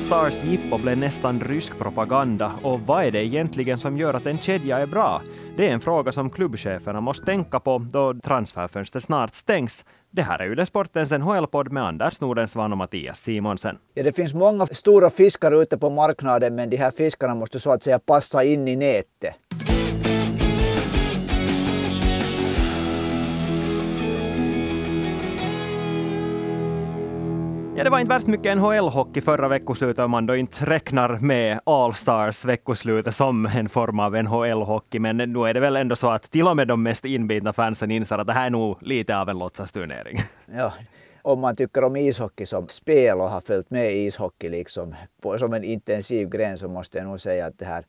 Allstars jippo blev nästan rysk propaganda och vad är det egentligen som gör att en kedja är bra? Det är en fråga som klubbcheferna måste tänka på då transferfönstret snart stängs. Det här är ju Sportens NHL-podd med Anders Nordensvan och Mattias Simonsen. Ja, det finns många stora fiskar ute på marknaden men de här fiskarna måste så att säga passa in i nätet. Ja, det var inte värst mycket NHL-hockey förra veckoslutet om man då inte räknar med All-Stars veckoslutet som en form av NHL-hockey. Men nu är det väl ändå så att till och med de mest inbitna fansen inser att det här är nog lite av en låtsasturnering. Ja, om man tycker om ishockey som spel och har följt med ishockey liksom på, som en intensiv gren så måste jag nog säga att det här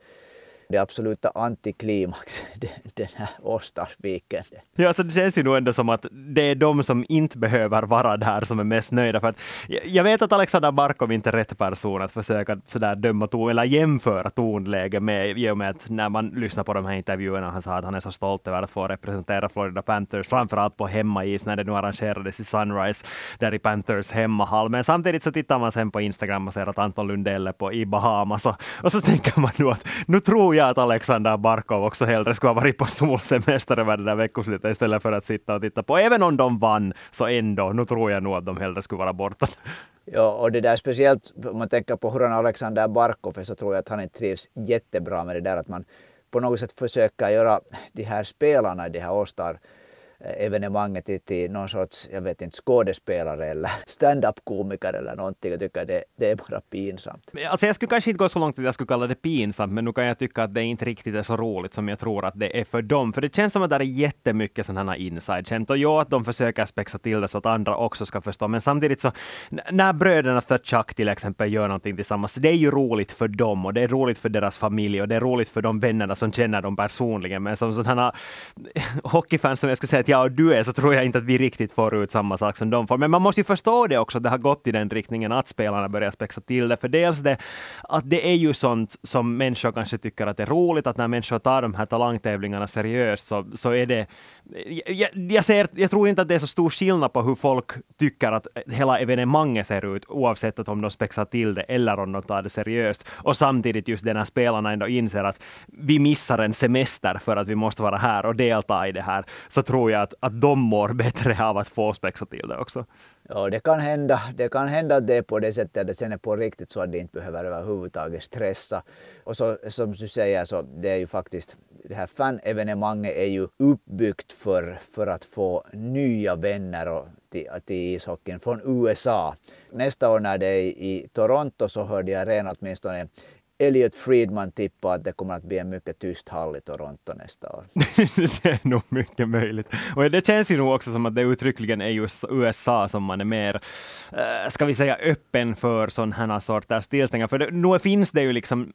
det absoluta antiklimax den här Åstarsviken. Ja, alltså det känns ju nog ändå som att det är de som inte behöver vara där som är mest nöjda. För att jag vet att Alexander Barkov inte är rätt person att försöka sådär döma ton, eller jämföra tonläge med, i och med att när man lyssnar på de här intervjuerna, han sa att han är så stolt över att få representera Florida Panthers, framförallt på hemmais när det nu arrangerades i Sunrise, där i Panthers hemmahall. Men samtidigt så tittar man sen på Instagram och ser att Anton Lundell är på, i Bahamas och, och så tänker man nu att nu tror jag jag att Alexander Barkov också hellre skulle ha varit på solsemester över det där veckoslutet istället för att sitta och titta på. Även om de vann, så ändå, nu tror jag nog att de hellre skulle vara borta. Ja, och det där speciellt om man tänker på hur han Alexander Barkov är så tror jag att han inte trivs jättebra med det där att man på något sätt försöker göra de här spelarna i det här All evenemanget till, till någon sorts, jag vet inte, skådespelare eller stand-up-komiker eller någonting. Jag tycker det, det är bara pinsamt. Alltså jag skulle kanske inte gå så långt att jag skulle kalla det pinsamt, men nu kan jag tycka att det inte riktigt är så roligt som jag tror att det är för dem. För det känns som att det är jättemycket sådana här inside-skämt. Och ja, att de försöker spexa till det så att andra också ska förstå. Men samtidigt så, när bröderna Chuck till exempel gör någonting tillsammans, det är ju roligt för dem och det är roligt för deras familj och det är roligt för de vännerna som känner dem personligen. Men som sådana hockeyfans som jag skulle säga att jag och du är så tror jag inte att vi riktigt får ut samma sak som de får. Men man måste ju förstå det också, att det har gått i den riktningen att spelarna börjar spexa till det. För dels det att det är ju sånt som människor kanske tycker att det är roligt, att när människor tar de här talangtävlingarna seriöst så, så är det jag, jag, ser, jag tror inte att det är så stor skillnad på hur folk tycker att hela evenemanget ser ut, oavsett att om de spexar till det eller om de tar det seriöst. Och samtidigt just det när spelarna ändå inser att vi missar en semester för att vi måste vara här och delta i det här, så tror jag att, att de mår bättre av att få spexa till det också. Ja, det kan hända. Det kan hända att det är på det sättet att det sen är på riktigt så att de inte behöver överhuvudtaget stressa. Och så som du säger så det är ju faktiskt det här fanevenemanget är ju uppbyggt för, för att få nya vänner och till, till ishockeyn från USA. Nästa år när det är i Toronto så hörde jag redan åtminstone Elliot Friedman tippar att det kommer att bli en mycket tyst hall i Toronto nästa år. det är nog mycket möjligt. Och det känns ju nog också som att det uttryckligen är just USA som man är mer, äh, ska vi säga, öppen för sådana här sorters tillställningar. För det, nu finns det ju liksom,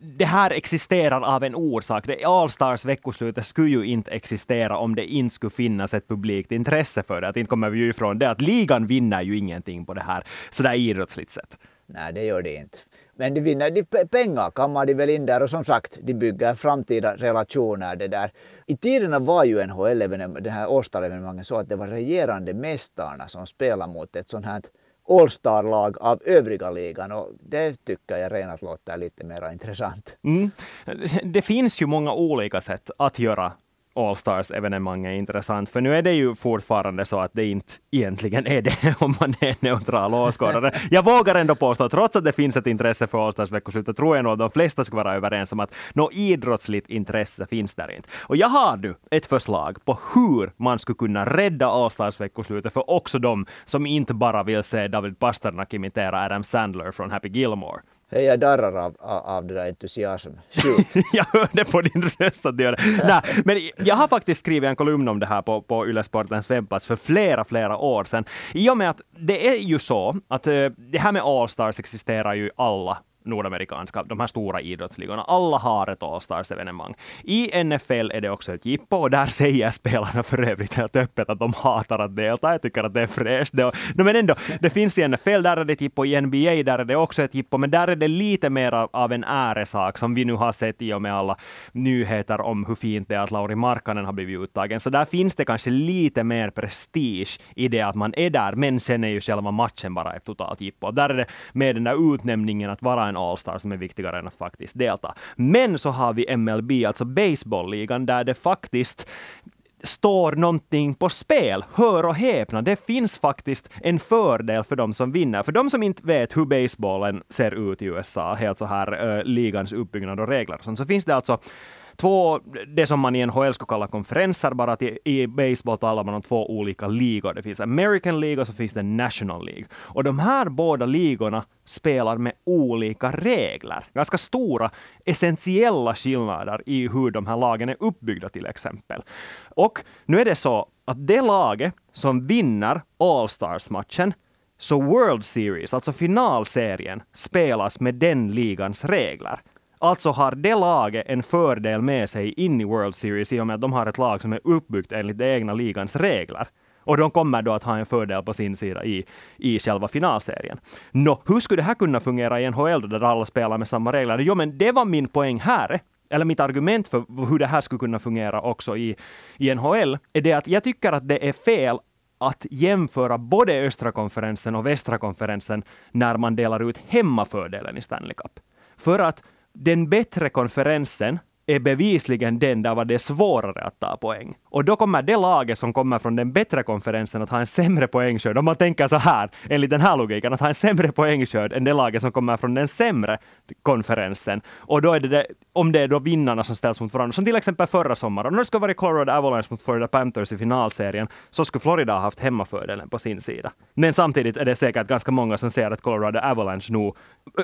det här existerar av en orsak. Det Allstars veckoslutet skulle ju inte existera om det inte skulle finnas ett publikt intresse för det. Att inte kommer vi ju ifrån det att ligan vinner ju ingenting på det här sådär idrottsligt sett. Nej, det gör det inte. Men de vinner de pengar, kammar de väl in där och som sagt, de bygger framtida relationer. Det där. I tiderna var ju NHL, den här All-Star-evenemanget så att det var regerande mästarna som spelade mot ett sånt här All-Star-lag av övriga ligan och det tycker jag renat låter lite mer intressant. Mm. Det finns ju många olika sätt att göra All-Stars-evenemang är intressant, för nu är det ju fortfarande så att det inte egentligen är det om man är neutral åskådare. Jag vågar ändå påstå, trots att det finns ett intresse för All-Stars-veckoslutet, tror jag nog att de flesta skulle vara överens om att något idrottsligt intresse finns där inte. Och jag har nu ett förslag på hur man skulle kunna rädda All-Stars-veckoslutet för också de som inte bara vill se David Pasternak imitera Adam Sandler från Happy Gilmore. Jag darrar av, av, det där entusiasm. jag hörde på din röst att du gör det. Nej, men jag har faktiskt skrivit en kolumn om det här på, på Ylesportens webbplats för flera, flera år sedan. I och med att det är ju så att eh, det här med Allstars existerar ju i alla nordamerikanska, de här stora idrottsligorna. Alla har ett All-Stars-evenemang. I NFL är det också ett jippo och där säger spelarna för övrigt helt öppet att de hatar att delta. Jag tycker att det är fräscht. Det, no, men ändå, det finns i NFL, där är det ett jippo. I NBA, där är det också ett jippo. Men där är det lite mer av, av en äresak som vi nu har sett i och med alla nyheter om hur fint det är att Lauri Markkanen har blivit uttagen. Så där finns det kanske lite mer prestige i det att man är där, men sen är ju själva matchen bara ett totalt jippo. Där är det med den där utnämningen att vara en All-star som är viktigare än att faktiskt delta. Men så har vi MLB, alltså baseballligan, där det faktiskt står någonting på spel. Hör och häpna, det finns faktiskt en fördel för de som vinner. För de som inte vet hur baseballen ser ut i USA, helt så här uh, ligans uppbyggnad och regler, så finns det alltså två, det som man i NHL skulle kalla konferenser, bara att i, i baseball talar man om två olika ligor. Det finns American League och så finns det National League. Och de här båda ligorna spelar med olika regler. Ganska stora essentiella skillnader i hur de här lagen är uppbyggda till exempel. Och nu är det så att det laget som vinner All-Stars-matchen så World Series, alltså finalserien, spelas med den ligans regler. Alltså har det laget en fördel med sig in i World Series i och med att de har ett lag som är uppbyggt enligt den egna ligans regler. Och de kommer då att ha en fördel på sin sida i, i själva finalserien. Nå, hur skulle det här kunna fungera i NHL där alla spelar med samma regler? Jo, men det var min poäng här eller mitt argument för hur det här skulle kunna fungera också i, i NHL, är det att jag tycker att det är fel att jämföra både östra konferensen och västra konferensen när man delar ut hemmafördelen i Stanley Cup. För att den bättre konferensen är bevisligen den där var det svårare att ta poäng. Och då kommer det laget som kommer från den bättre konferensen att ha en sämre poängskörd. Om man tänker så här, enligt den här logiken, att ha en sämre poängskörd än det laget som kommer från den sämre konferensen. Och då är det, det om det är då vinnarna som ställs mot varandra, som till exempel förra sommaren. Om det skulle varit Colorado Avalanche mot Florida Panthers i finalserien, så skulle Florida ha haft hemmafördelen på sin sida. Men samtidigt är det säkert ganska många som säger att Colorado Avalanche nog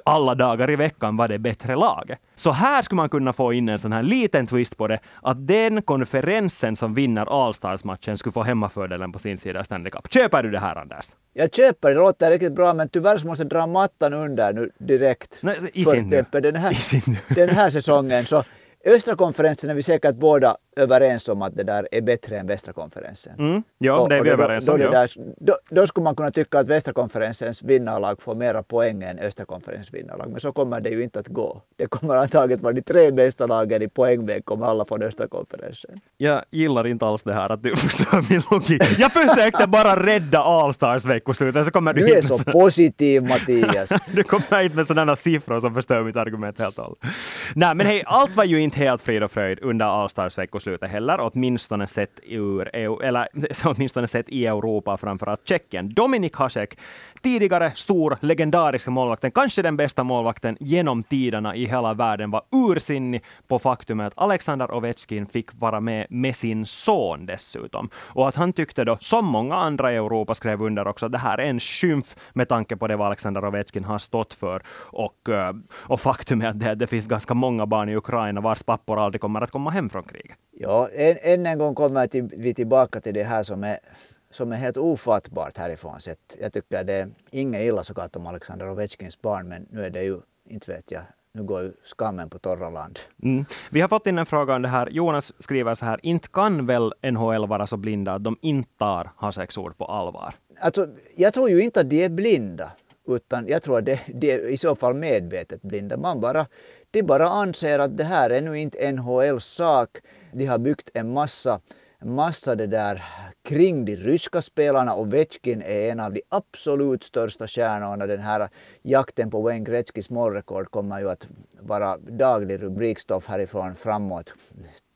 alla dagar i veckan var det bättre laget. Så här skulle man kunna få in en sån här liten twist på det, att den konferensen som vinner All-Stars-matchen skulle få hemmafördelen på sin sida i Stanley Cup. Köper du det här, Anders? Jag köper det, det låter riktigt bra, men tyvärr så måste jag dra mattan under nu direkt. Nej, i sin den, här, den här säsongen. Så östra konferensen är vi säkert båda överens om att det där är bättre än västra konferensen. Mm. Ja, det är vi överens om. Då, då, då, skulle man kunna tycka att västra konferensens vinnarlag får mera poäng än östra konferensens vinnarlag. Men så kommer det ju inte att gå. Det kommer antagligen vara de tre bästa lagen i poängväg kommer alla från östra konferensen. Jag gillar inte alls det här att du förstör min logik. Jag försökte bara rädda Allstars veckoslutet så kommer du, du är så så... positiv Mattias. du kommer hit med sådana siffror som förstör mitt argument helt och hållet. Nej men hej, allt var ju inte helt frid och fröjd under Allstars veckoslutet heller, åtminstone sett, ur EU, eller, åtminstone sett i Europa, framförallt Tjeckien. Dominik Hasek, tidigare stor, legendarisk målvakten, kanske den bästa målvakten genom tiderna i hela världen, var ursinnig på faktumet att Alexander Ovechkin fick vara med med sin son dessutom. Och att han tyckte då, som många andra i Europa skrev under också, att det här är en skymf med tanke på det vad Alexander Ovechkin har stått för. Och, eh, och faktum är att det, det finns ganska många barn i Ukraina vars pappor aldrig kommer att komma hem från kriget. Ja, än, än en gång kommer vi tillbaka till det här som är som är helt ofattbart härifrån sett. Jag tycker det är inget illa såklart om Alexander Ovechkins barn, men nu är det ju, inte vet jag, nu går ju skammen på torra land. Mm. Vi har fått in en fråga om det här. Jonas skriver så här, inte kan väl NHL vara så blinda att de inte tar Haseks ord på allvar? Alltså, jag tror ju inte att de är blinda, utan jag tror att de, de är i så fall medvetet blinda. Man bara, de bara anser att det här är nu inte NHLs sak. De har byggt en massa massa det där kring de ryska spelarna och Vetjkin är en av de absolut största stjärnorna. Den här jakten på Wayne Gretzkys målrekord kommer ju att vara daglig rubrikstoff härifrån framåt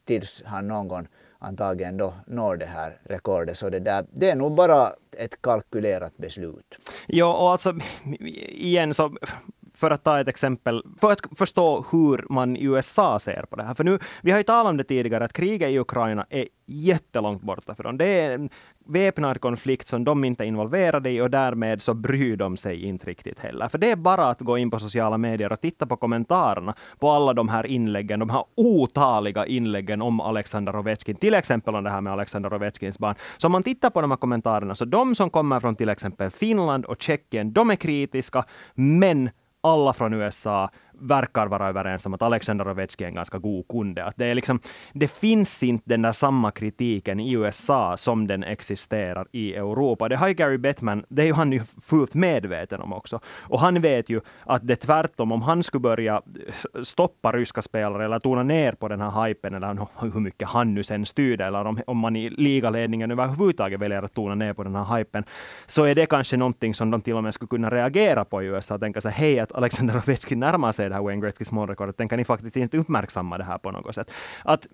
tills han någon gång antagligen då når det här rekordet. Så det, där, det är nog bara ett kalkylerat beslut. Ja, och alltså igen så för att ta ett exempel, för att förstå hur man i USA ser på det här. För nu, vi har ju talat om det tidigare, att kriget i Ukraina är jättelångt borta för dem. Det är en väpnad konflikt som de inte är involverade i och därmed så bryr de sig inte riktigt heller. För det är bara att gå in på sociala medier och titta på kommentarerna på alla de här inläggen, de här otaliga inläggen om Alexander Ovechkin, till exempel om det här med Alexander Ovechkins barn. Så om man tittar på de här kommentarerna, så de som kommer från till exempel Finland och Tjeckien, de är kritiska, men alla från USA verkar vara överens om att Alexander Ovechkin är en ganska god kunde. Att det, är liksom, det finns inte den där samma kritiken i USA som den existerar i Europa. Det har ju Gary Bettman, det är ju han ju fullt medveten om också. Och han vet ju att det tvärtom, om han skulle börja stoppa ryska spelare eller tona ner på den här hypen, eller hur mycket han nu sen styr eller om, om man i ligaledningen överhuvudtaget väljer att tona ner på den här hypen, så är det kanske någonting som de till och med skulle kunna reagera på i USA och tänka sig hej, att Alexander Ovechkin närmar sig det här Wayne Gretzkys målrekordet, den kan ni faktiskt inte uppmärksamma det här på något sätt. Att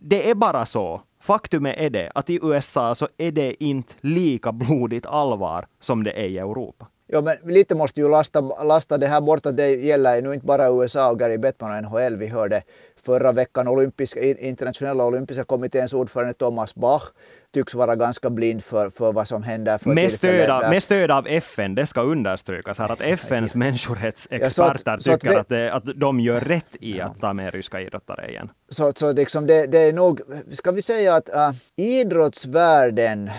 det är bara så. faktum är det att i USA så är det inte lika blodigt allvar som det är i Europa. Ja, men lite måste ju lasta, lasta det här bort att det gäller nu inte bara USA och Gary Bettman och NHL. Vi hörde förra veckan olympiska, internationella olympiska kommitténs ordförande Thomas Bach tycks vara ganska blind för, för vad som händer för med stöd, av, med stöd av FN, det ska understrykas här, att FNs människorättsexperter ja, så tycker så att, vi, att, att de gör rätt i att ta med ryska idrottare igen. Så, så liksom det, det är nog, ska vi säga att äh, idrottsvärlden äh,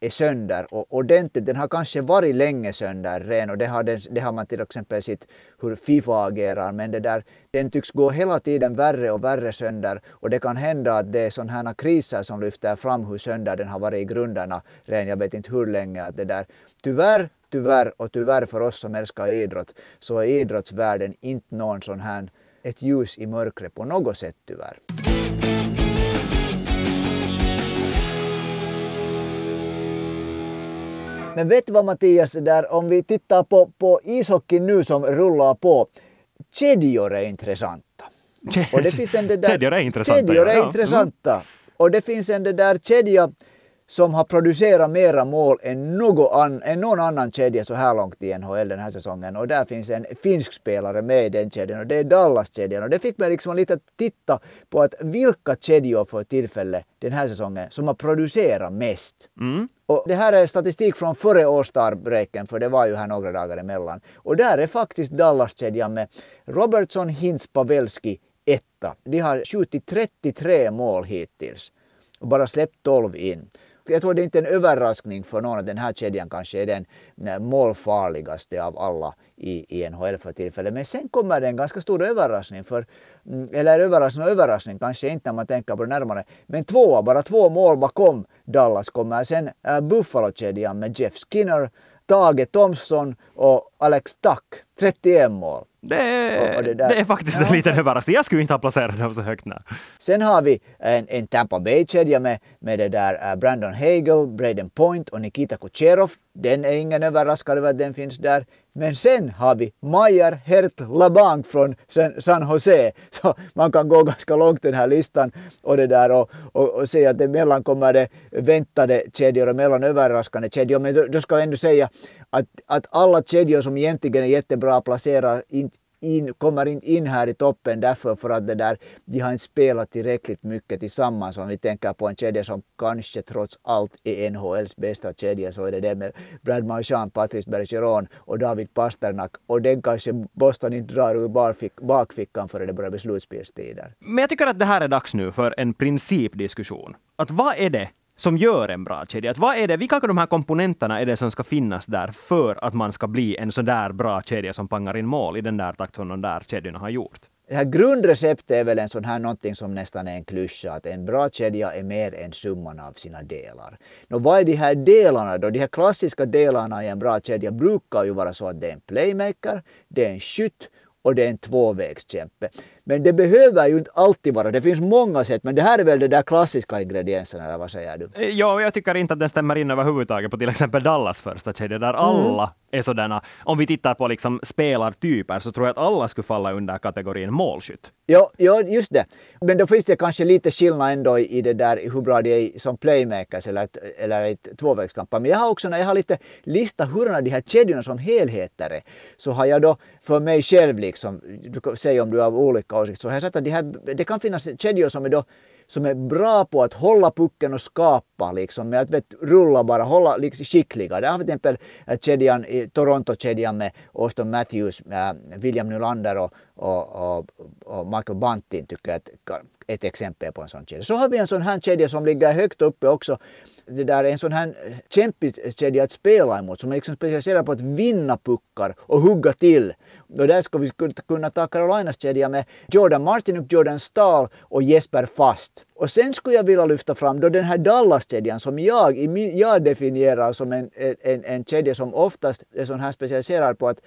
är sönder och ordentligt. Den har kanske varit länge sönder ren och det har, den, det har man till exempel sett hur Fifa agerar, men det där, den tycks gå hela tiden värre och värre sönder och det kan hända att det är sådana här kriser som lyfter fram hur sönder den har varit i grunderna redan jag vet inte hur länge. Att det där. Tyvärr, tyvärr och tyvärr för oss som älskar idrott så är idrottsvärlden inte någon sån här ett ljus i mörkret på något sätt tyvärr. Men vet du vad Mattias, där, om vi tittar på, på ishockey nu som rullar på. Kedjor är intressanta. Där, kedjor är intressanta. Kedjor är ja. intressanta. Mm. Och det finns en det där kedja som har producerat mera mål än, någon, an, än någon annan kedja så här långt i NHL den här säsongen. Och där finns en finsk spelare med i den kedjan och det är Dallas-kedjan. Och det fick mig liksom lite att titta på att vilka kedjor för tillfälle den här säsongen som har producerat mest. Mm. Och det här är statistik från före All-Star-breaken, för det var ju här några dagar emellan. Och där är faktiskt Dallas-kedjan med Robertson, Hintz, Pavelski etta. De har skjutit 33 mål hittills och bara släppt 12 in jag tror det är inte en överraskning för någon att den här kedjan kanske är den eh, målfarligaste av alla i, i NHL för tillfället. Men sen kommer det en ganska stor överraskning. För, mm, eller överraskning och överraskning kanske inte när man tänker på det närmare. Men två, bara två mål bakom Dallas kommer sen eh, Buffalo-kedjan med Jeff Skinner, Tage Thompson och Alex Tuck. 31 mål. Det är, det, det, är faktiskt ja. en liten överraskning. Jag skulle inte ha placerat dem så högt. Nej. Sen har vi en, en Tampa Bay-kedja med, med det där uh, Brandon Hagel, Braden Point och Nikita Kucherov. Den är ingen överraskad över att den finns där. Men sen har vi Mayer Hert Labanc från San Jose. Så man kan gå ganska långt den här listan och, det där och, och, och se att det mellan kommer det väntade kedjor och mellan överraskande kedjor. Men då, då ska jag ändå säga att, att alla kedjor som egentligen är jättebra placerar inte in, kommer inte in här i toppen därför för att det där, de har inte spelat tillräckligt mycket tillsammans. Om vi tänker på en kedja som kanske trots allt är NHLs bästa kedja så är det det med Brad Marchand, Patrice Bergeron och David Pasternak. Och den kanske Boston inte drar ur barfick, bakfickan före det börjar bli slutspelstider. Men jag tycker att det här är dags nu för en principdiskussion. Att vad är det som gör en bra kedja. Att vad är det, vilka av de här komponenterna är det som ska finnas där för att man ska bli en sån där bra kedja som pangar in mål i den där takt som de där kedjorna har gjort? Det här grundreceptet är väl en sån här någonting som nästan är en klyscha, att en bra kedja är mer än summan av sina delar. Nå, vad är de här delarna då? De här klassiska delarna i en bra kedja brukar ju vara så att det är en playmaker, det är en skytt och det är en tvåvägskämpe. Men det behöver ju inte alltid vara, det finns många sätt, men det här är väl de där klassiska ingredienserna, eller vad säger du? Eh, ja, jag tycker inte att den stämmer in överhuvudtaget på till exempel Dallas första kedja, där mm. alla är sådana, om vi tittar på liksom spelartyper, så tror jag att alla skulle falla under kategorin målskytt. Ja, ja, just det. Men då finns det kanske lite skillnad ändå i det där hur bra de är som playmakers eller, eller ett tvåvägskamper. Men jag har också, när jag har lite listat hurdana de här kedjorna som helheter är, så har jag då för mig själv liksom, du kan säga om du har olika åsikter, så har jag sagt att de här, det kan finnas kedjor som är då som är bra på att hålla pucken och skapa liksom med att vet, rulla bara, hålla liksom skickliga. Där har vi till exempel kedjan, äh, Toronto-kedjan med Austin Matthews, äh, William Nylander och, och, och, och, Michael Bunting tycker jag är ett exempel på en sån kedja. Så har vi en sån här kedja som ligger högt uppe också det där är en sån här eh, kämpig kedja att spela emot som är liksom specialiserad på att vinna puckar och hugga till. Och där ska vi kunna ta Carolinas kedja med Jordan Martinuk, Jordan Stahl och Jesper Fast. Och sen skulle jag vilja lyfta fram då den här Dallas-kedjan som jag, jag definierar som en, en, en kedja som oftast är sån här specialiserad på att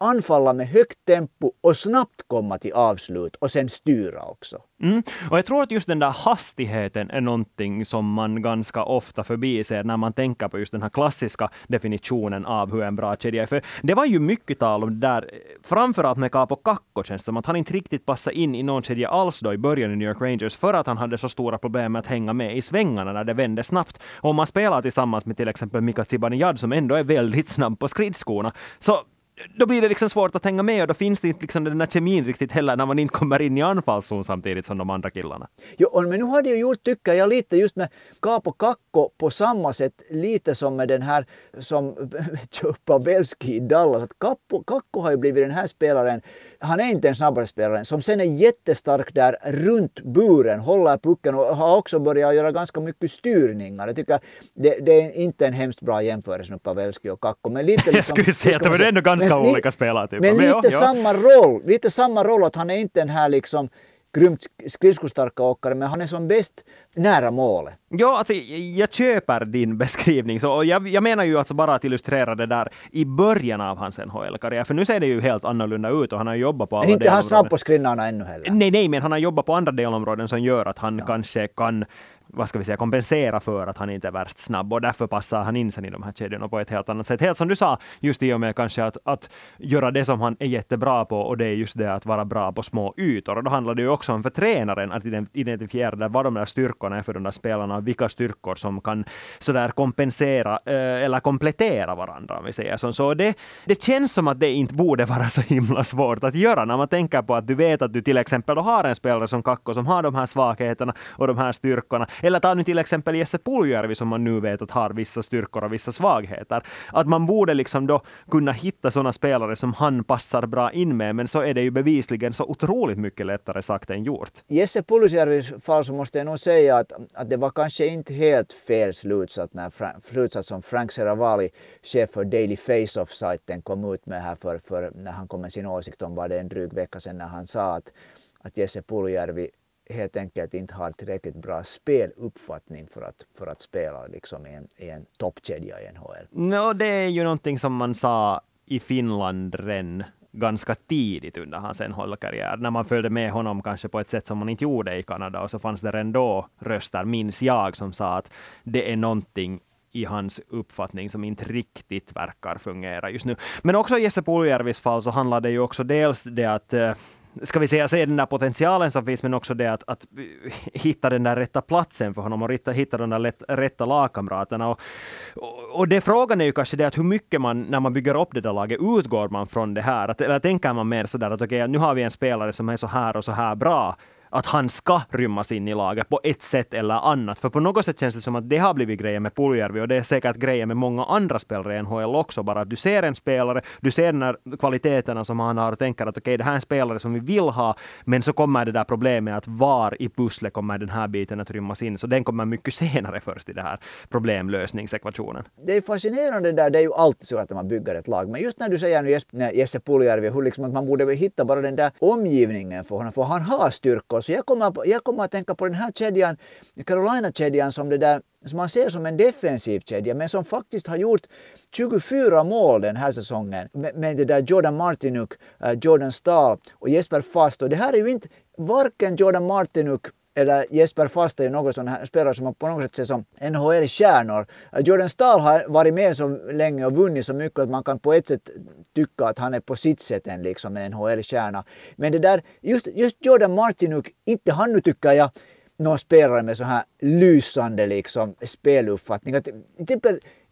anfalla med högt tempo och snabbt komma till avslut och sen styra också. Mm. Och jag tror att just den där hastigheten är någonting som man ganska ofta förbiser när man tänker på just den här klassiska definitionen av hur en bra kedja är. För det var ju mycket tal om det där, framförallt med Capo Kakko känns det som att han inte riktigt passade in i någon kedja alls då i början i New York Rangers för att han hade så stora problem med att hänga med i svängarna när det vände snabbt. Och om man spelar tillsammans med till exempel Mika Zibanejad som ändå är väldigt snabb på skridskorna så då blir det liksom svårt att hänga med och då finns det inte liksom den där kemin riktigt heller när man inte kommer in i anfallszon samtidigt som de andra killarna. Jo, men nu har de ju gjort, tycker jag, lite just med Capo Kakko på samma sätt, lite som med den här som Pavelski i Dallas. Att Kakko, Kakko har ju blivit den här spelaren, han är inte en snabbare spelare, som sen är jättestark där runt buren, håller pucken och har också börjat göra ganska mycket styrningar. Jag tycker det, det är inte en hemskt bra jämförelse med Pavelski och Kakko. Men lite liksom, jag skulle säga att det var ändå ganska ganska olika spelartyper. Men, men lite ja, samma roll. Lite samma roll att han är inte den här liksom grymt skridskostarka åkare, men han är som bäst nära målet. Ja, alltså, jag köper din beskrivning. Så jag, jag menar ju alltså bara att illustrera det där i början av hans NHL-karriär. För nu ser det ju helt annorlunda ut och han har jobbat på alla Men inte han snabb på skrinnarna ännu heller. Nej, nej, men han har jobbat på andra delområden som gör att han ja. kanske kan vad ska vi säga, kompensera för att han inte är värst snabb och därför passar han in sen i de här kedjorna på ett helt annat sätt. Helt som du sa, just i och med kanske att, att göra det som han är jättebra på och det är just det att vara bra på små ytor. Och då handlar det ju också om för tränaren att identifiera vad de där styrkorna är för de där spelarna, vilka styrkor som kan sådär kompensera eh, eller komplettera varandra om vi säger så. Så det, det känns som att det inte borde vara så himla svårt att göra när man tänker på att du vet att du till exempel har en spelare som Kakko som har de här svagheterna och de här styrkorna eller ta nu till exempel Jesse Puljärvi som man nu vet att har vissa styrkor och vissa svagheter. Att man borde liksom då kunna hitta sådana spelare som han passar bra in med, men så är det ju bevisligen så otroligt mycket lättare sagt än gjort. Jesse Puljärvis fall så måste jag nog säga att, att det var kanske inte helt fel slutsats, när, slutsats som Frank Seravali, chef för Daily Face-Off-sajten, kom ut med här för, för när han kom med sin åsikt om var det en dryg vecka sedan när han sa att, att Jesse Puljärvi helt enkelt inte har tillräckligt bra speluppfattning för att, för att spela liksom i en, i en toppkedja i NHL. No, det är ju någonting som man sa i Finland redan ganska tidigt under hans NHL-karriär, när man följde med honom kanske på ett sätt som man inte gjorde i Kanada, och så fanns det ändå röster, minns jag, som sa att det är någonting i hans uppfattning som inte riktigt verkar fungera just nu. Men också i Jesse Puljärvis fall så handlar det ju också dels det att eh, ska vi säga, se den där potentialen som finns, men också det att, att hitta den där rätta platsen för honom och hitta, hitta de där lätt, rätta lagkamraterna. Och, och, och det frågan är ju kanske det att hur mycket man, när man bygger upp det där laget, utgår man från det här? Att, eller tänker man mer sådär att okej, okay, nu har vi en spelare som är så här och så här bra, att han ska rymmas in i laget på ett sätt eller annat. För på något sätt känns det som att det har blivit grejen med Puljärvi och det är säkert grejen med många andra spelare i NHL också. Bara att du ser en spelare, du ser de här kvaliteterna som han har och tänker att okej, okay, det här är en spelare som vi vill ha, men så kommer det där problemet att var i pusslet kommer den här biten att rymmas in. Så den kommer mycket senare först i den här problemlösningsekvationen. Det är fascinerande där, det är ju alltid så att man bygger ett lag, men just när du säger nu Jesse Puljärvi, hur liksom att man borde hitta bara den där omgivningen för honom, för han har styrkor så jag kommer, jag kommer att tänka på den här kedjan, Carolina-kedjan som det där som man ser som en defensiv kedja men som faktiskt har gjort 24 mål den här säsongen med, med det där Jordan Martinuk, eh, Jordan Stahl och Jesper Fast. Och det här är ju inte varken Jordan Martinuk eller Jesper Fast är ju någon sån här spelare som man på något sätt ser som NHL-stjärnor. Jordan Stahl har varit med så länge och vunnit så mycket att man kan på ett sätt tycka att han är på sitt sätt en liksom en NHL-stjärna. Men det där, just, just Jordan Martinuk, inte han nu tycker jag någon spelare med så här lysande liksom speluppfattning. Att, typ,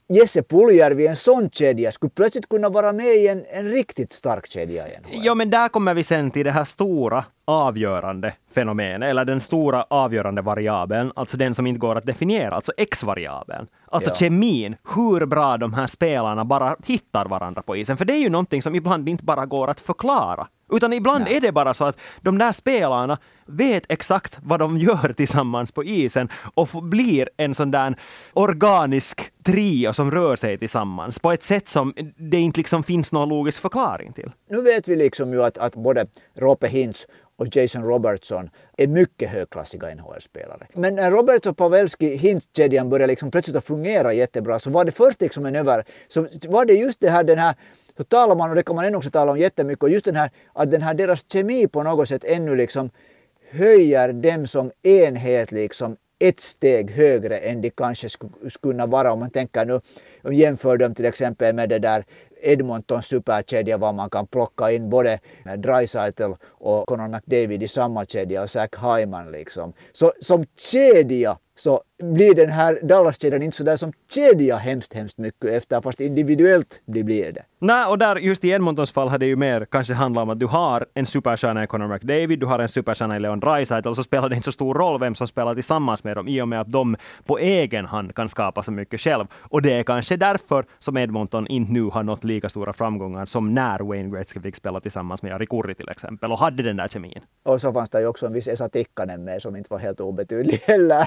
Jesse Puljärvi, en sån kedja, skulle plötsligt kunna vara med i en, en riktigt stark kedja igen. Ja, men där kommer vi sen till det här stora avgörande fenomenet, eller den stora avgörande variabeln, alltså den som inte går att definiera, alltså X-variabeln. Alltså ja. kemin, hur bra de här spelarna bara hittar varandra på isen. För det är ju någonting som ibland inte bara går att förklara. Utan ibland Nej. är det bara så att de där spelarna vet exakt vad de gör tillsammans på isen och blir en sån där organisk trio som rör sig tillsammans på ett sätt som det inte liksom finns någon logisk förklaring till. Nu vet vi liksom ju att, att både Rope Hintz och Jason Robertson är mycket högklassiga NHL-spelare. Men när Roberts och Pavelski Hintz-kedjan började liksom plötsligt att fungera jättebra så var det först liksom en över... Så var det just det här den här så talar man, och det kan man ännu också tala om jättemycket, och just den här att den här deras kemi på något sätt ännu liksom höjer dem som enhet liksom ett steg högre än de kanske skulle kunna vara om man tänker nu, om jämför dem till exempel med det där Edmontons superkedja var man kan plocka in både Dreisaitl och Conor McDavid i samma kedja och Zach Hyman liksom. Så som kedja så blir den här Dallas-kedjan inte så där som kedja hemskt, hemskt mycket efter, fast individuellt det blir det. Nej, och där just i Edmontons fall hade det ju mer kanske handlat om att du har en superstjärna i Conor McDavid, du har en superstjärna i Leon Draisaitl, så spelar det inte så stor roll vem som spelar tillsammans med dem i och med att de på egen hand kan skapa så mycket själv. Och det är kanske därför som Edmonton inte nu har nått lika stora framgångar som när Wayne Gretzky fick spela tillsammans med Jari Kurri till exempel och hade den där kemin. Och så fanns det ju också en viss Esa Tikkanen med som inte var helt obetydlig heller.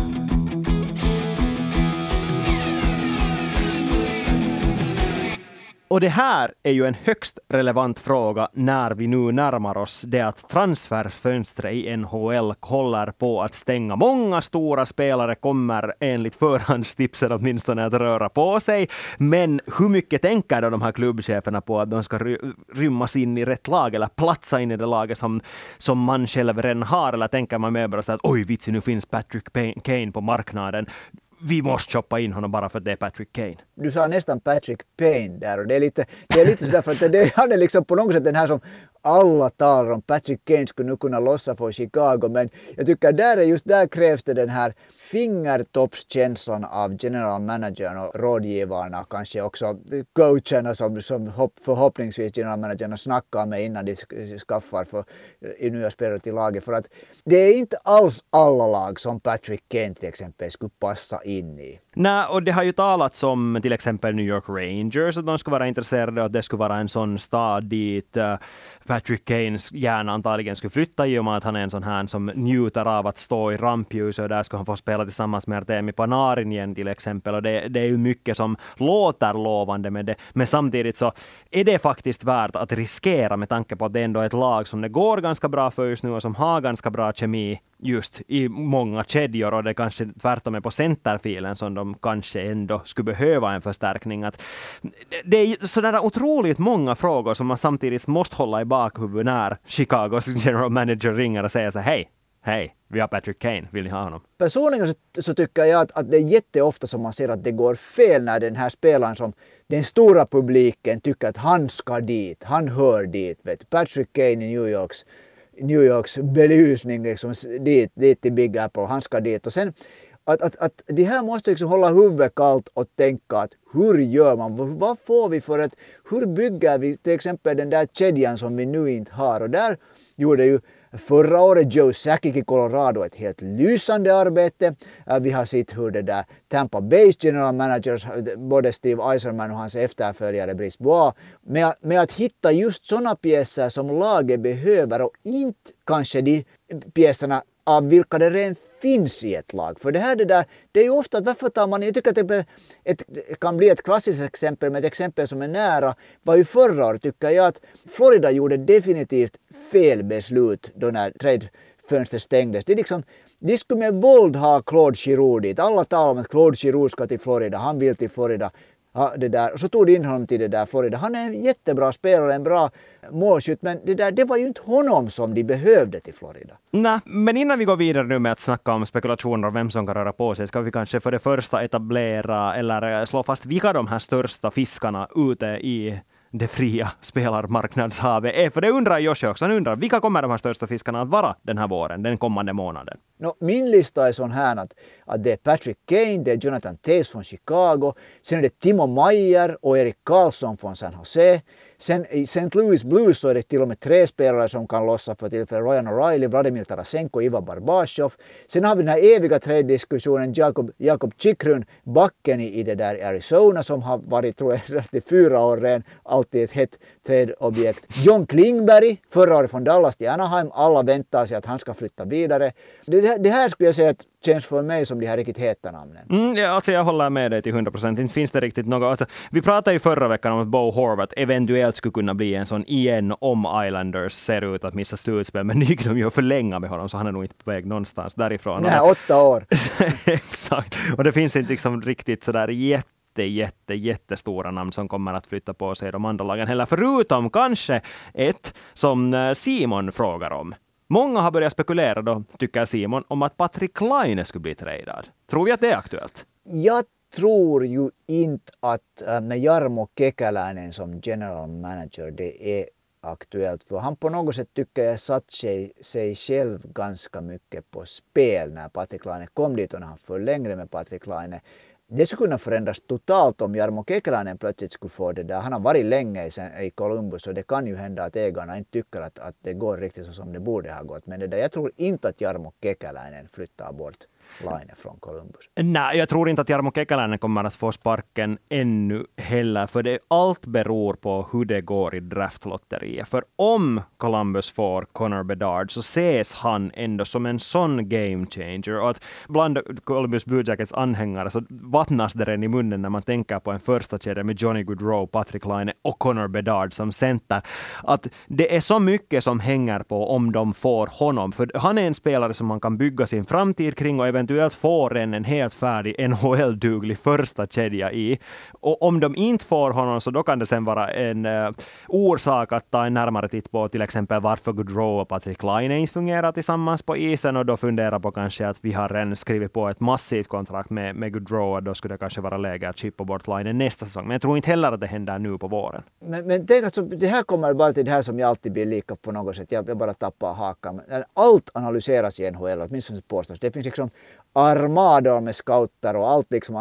Och det här är ju en högst relevant fråga när vi nu närmar oss det att transferfönstret i NHL håller på att stänga. Många stora spelare kommer enligt förhandstipsen åtminstone att röra på sig. Men hur mycket tänker då de här klubbcheferna på att de ska ry rymmas in i rätt lag eller platsa in i det laget som, som man själv redan har? Eller tänker man mer bara så att oj vitsi, nu finns Patrick Kane på marknaden vi måste köpa in honom bara för att det är Patrick Kane. Du sa nästan Patrick Payne där och det är lite, det är lite sådär för att det, han är liksom på något sätt den här som alla talar om. Patrick Kane skulle nu kunna lossa för Chicago men jag tycker där är just där krävs det den här fingertoppskänslan av general managern och rådgivarna kanske också coacherna som, som hopp, förhoppningsvis general managern snackar med innan de skaffar för, i nya spelare till laget för att det är inte alls alla lag som Patrick Kane till exempel skulle passa in i. Nej, och det har ju talats om till exempel New York Rangers, att de skulle vara intresserade och att det skulle vara en sån stad dit eh, Patrick Kanes hjärna antagligen skulle flytta i och med att han är en sån här som njuter av att stå i rampljuset och där ska han få spela tillsammans med Artemi Panarin igen till exempel. Och det, det är ju mycket som låter lovande med det. Men samtidigt så är det faktiskt värt att riskera med tanke på att det ändå är ett lag som det går ganska bra för just nu och som har ganska bra kemi just i många kedjor och det kanske tvärtom är på centerfilen som de kanske ändå skulle behöva en förstärkning. Att det är sådär otroligt många frågor som man samtidigt måste hålla i bakhuvudet när Chicagos general manager ringer och säger så hej, hej, vi har Patrick Kane, vill ni ha honom? Personligen så, så tycker jag att, att det är jätteofta som man ser att det går fel när den här spelaren som den stora publiken tycker att han ska dit, han hör dit. Vet. Patrick Kane i New Yorks New Yorks belysning liksom, dit, dit till Big Apple, han ska dit. Och sen att, att, att de här måste liksom hålla huvudet kallt och tänka att hur gör man, vad får vi för att, hur bygger vi till exempel den där kedjan som vi nu inte har. Och där gjorde ju Förra året Joe Sakic i Colorado ett helt lysande arbete. Äh, vi har sett hur det där Tampa Bays general managers, både Steve Eiserman och hans efterföljare Brice Bois, med, med att hitta just sådana pjäser som laget behöver och inte kanske de pjäserna av vilka det rent finns i ett lag. För det här det där, det är ju ofta att varför tar man, jag tycker att det ett, kan bli ett klassiskt exempel, men ett exempel som är nära var ju förra året tycker jag att Florida gjorde definitivt fel beslut då när tradefönstret stängdes. Det är liksom, de skulle med våld ha Claude Giroud dit. Alla talar om att Claude Giroud ska till Florida, han vill till Florida. Ja, det där. Och så tog de in honom till det där Florida. Han är en jättebra spelare, en bra målskytt, men det, där, det var ju inte honom som de behövde till Florida. Nej, men innan vi går vidare nu med att snacka om spekulationer om vem som kan röra på sig, ska vi kanske för det första etablera eller slå fast vilka de här största fiskarna ute i det fria spelarmarknadshavet är. För det undrar Joshi också. Han undrar vilka kommer de här största fiskarna att vara den här våren, den kommande månaden? No, min lista är sån här att, att det är Patrick Kane, det är Jonathan Taves från Chicago, sen är det Timo Meyer och Erik Karlsson från San Jose. Sen i St. Louis Blues så är det till och med tre spelare som kan lossa för tillfället. Ryan O'Reilly, Vladimir Tarasenko, Ivan Barbashov. Sen har vi den här eviga trade-diskussionen Jakob, Jakob Chikrun, backen i, i det där Arizona som har varit, tror jag, i fyra år redan, alltid ett hett trade-objekt. John Klingberg, förra året från Dallas till Anaheim. Alla väntar sig att han ska flytta vidare. Det, det här skulle jag säga att känns för mig som de här riktigt heta namnen. Mm, ja, alltså jag håller med dig till 100 procent. Inte finns det riktigt något. Alltså, vi pratade ju förra veckan om att Bo Horvath eventuellt skulle kunna bli en sån igen om Islanders ser ut att missa slutspel, men nu gick de ju att förlänga med honom, så han är nog inte på väg någonstans därifrån. Nej, åtta år. Exakt. Och det finns inte liksom riktigt sådär jätte jätte, jätte, jättestora namn som kommer att flytta på sig de andra lagen heller, förutom kanske ett som eh, Simon frågar om. Många har börjat spekulera då, tycker Simon, om att Patrik Laine skulle bli tradad. Tror vi att det är aktuellt? Jag tror ju inte att eh, med Jarmo Kekäläinen som general manager det är aktuellt. För han på något sätt tycker jag satt sig, sig själv ganska mycket på spel när Patrik Laine kom dit och när han förlängde med Patrik Laine det skulle kunna förändras totalt om Jarmo Kekäläinen plötsligt skulle få det där. Han har varit länge i Columbus och det kan ju hända att ägarna inte tycker att, att det går riktigt så som det borde ha gått. Men det där, jag tror inte att Jarmo Kekäläinen flyttar bort Laine från Columbus. Nej, jag tror inte att Jarmo Kekäläinen kommer att få sparken ännu heller, för det, allt beror på hur det går i draftlotteriet. För om Columbus får Connor Bedard så ses han ändå som en sån game changer. Och att bland Columbus Blue Jackets anhängare så vattnas det redan i munnen när man tänker på en första kedja med Johnny Goodrow, Patrick Laine och Connor Bedard som center. Att det är så mycket som hänger på om de får honom, för han är en spelare som man kan bygga sin framtid kring och eventuellt får en, en helt färdig NHL-duglig första kedja i. Och om de inte får honom så då kan det sen vara en uh, orsak att ta en närmare titt på till exempel varför Gaudreau och Patrick Laine inte fungerar tillsammans på isen och då fundera på kanske att vi har redan skrivit på ett massivt kontrakt med, med Gaudreau och då skulle det kanske vara läge att chippa bort Laine nästa säsong. Men jag tror inte heller att det händer nu på våren. Men, men tänk alltså, det här kommer bara till det här som jag alltid blir lika på något sätt. Jag, jag bara tappar hakan. Allt analyseras i NHL, åtminstone påstås. Det finns liksom armador med scouter och allt liksom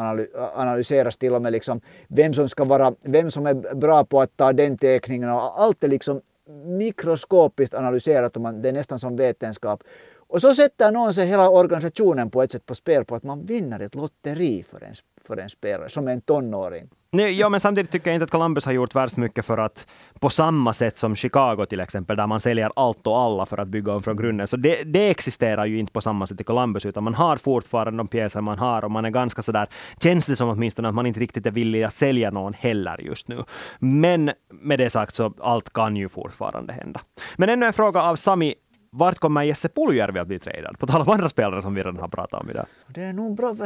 analyseras till och med liksom vem som ska vara, vem som är bra på att ta den teckningen och allt är liksom mikroskopiskt analyserat och man, det är nästan som vetenskap. Och så sätter någon sig hela organisationen på ett sätt på spel på att man vinner ett lotteri för en, för en spelare som en tonåring. Nej, ja, men samtidigt tycker jag inte att Columbus har gjort värst mycket för att på samma sätt som Chicago till exempel, där man säljer allt och alla för att bygga om från grunden. Så det, det existerar ju inte på samma sätt i Columbus, utan man har fortfarande de pjäser man har och man är ganska sådär, känns det som åtminstone att man inte riktigt är villig att sälja någon heller just nu. Men med det sagt så allt kan ju fortfarande hända. Men ännu en fråga av Sami vart kommer Jesse Puljärvi att bli tradad? På tal om andra spelare som vi redan har pratat om idag. Det är nog bra.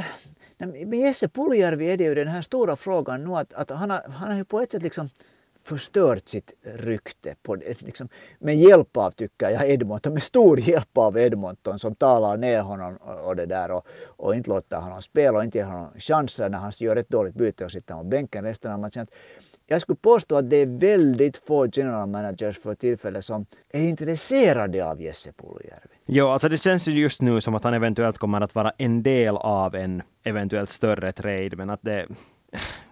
Med Jesse Puljärvi är det ju den här stora frågan nu att, att han, har, han har ju på ett sätt liksom förstört sitt rykte på det, liksom, med hjälp av, tycker jag, Edmonton, med stor hjälp av Edmonton som talar ner honom och, och det där och, och, inte låter honom spela och inte ger honom chanser när han gör ett dåligt byte och sitter på bänken resten av matchen. Jag skulle påstå att det är väldigt få general managers för tillfället som är intresserade av Jesse Puljärvi. Jo, alltså det känns ju just nu som att han eventuellt kommer att vara en del av en eventuellt större trade, men att det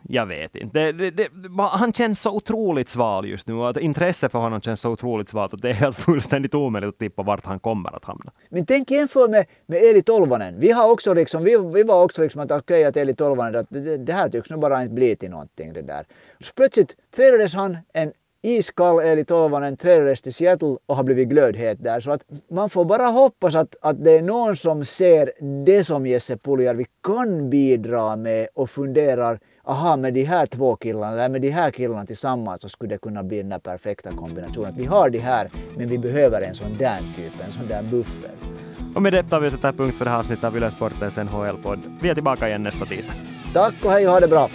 jag vet inte. Det, det, det, han känns så otroligt sval just nu Att intresset för honom känns så otroligt svalt att det är helt fullständigt omöjligt att tippa vart han kommer att hamna. Men tänk jämför med, med Eli Tolvanen. Vi, har också liksom, vi, vi var också liksom att okej okay, att Eli Tolvanen, att det, det här tycks nog bara inte bli till någonting det där. Så plötsligt trädades han en iskall Eli Tolvanen trädades till Seattle och har blivit glödhet där. Så att man får bara hoppas att, att det är någon som ser det som Jesse Puljärvi kan bidra med och funderar aha, med de här två killarna, eller med de här killarna tillsammans så skulle det kunna bli den där perfekta kombinationen. Att vi har de här, men vi behöver en sån där typ, en sån där buffer. Och med detta har vi sätter punkt för det här avsnittet av Yle Sportens NHL-podd. Vi är tillbaka igen nästa tisdag. Tack och hej och ha det bra!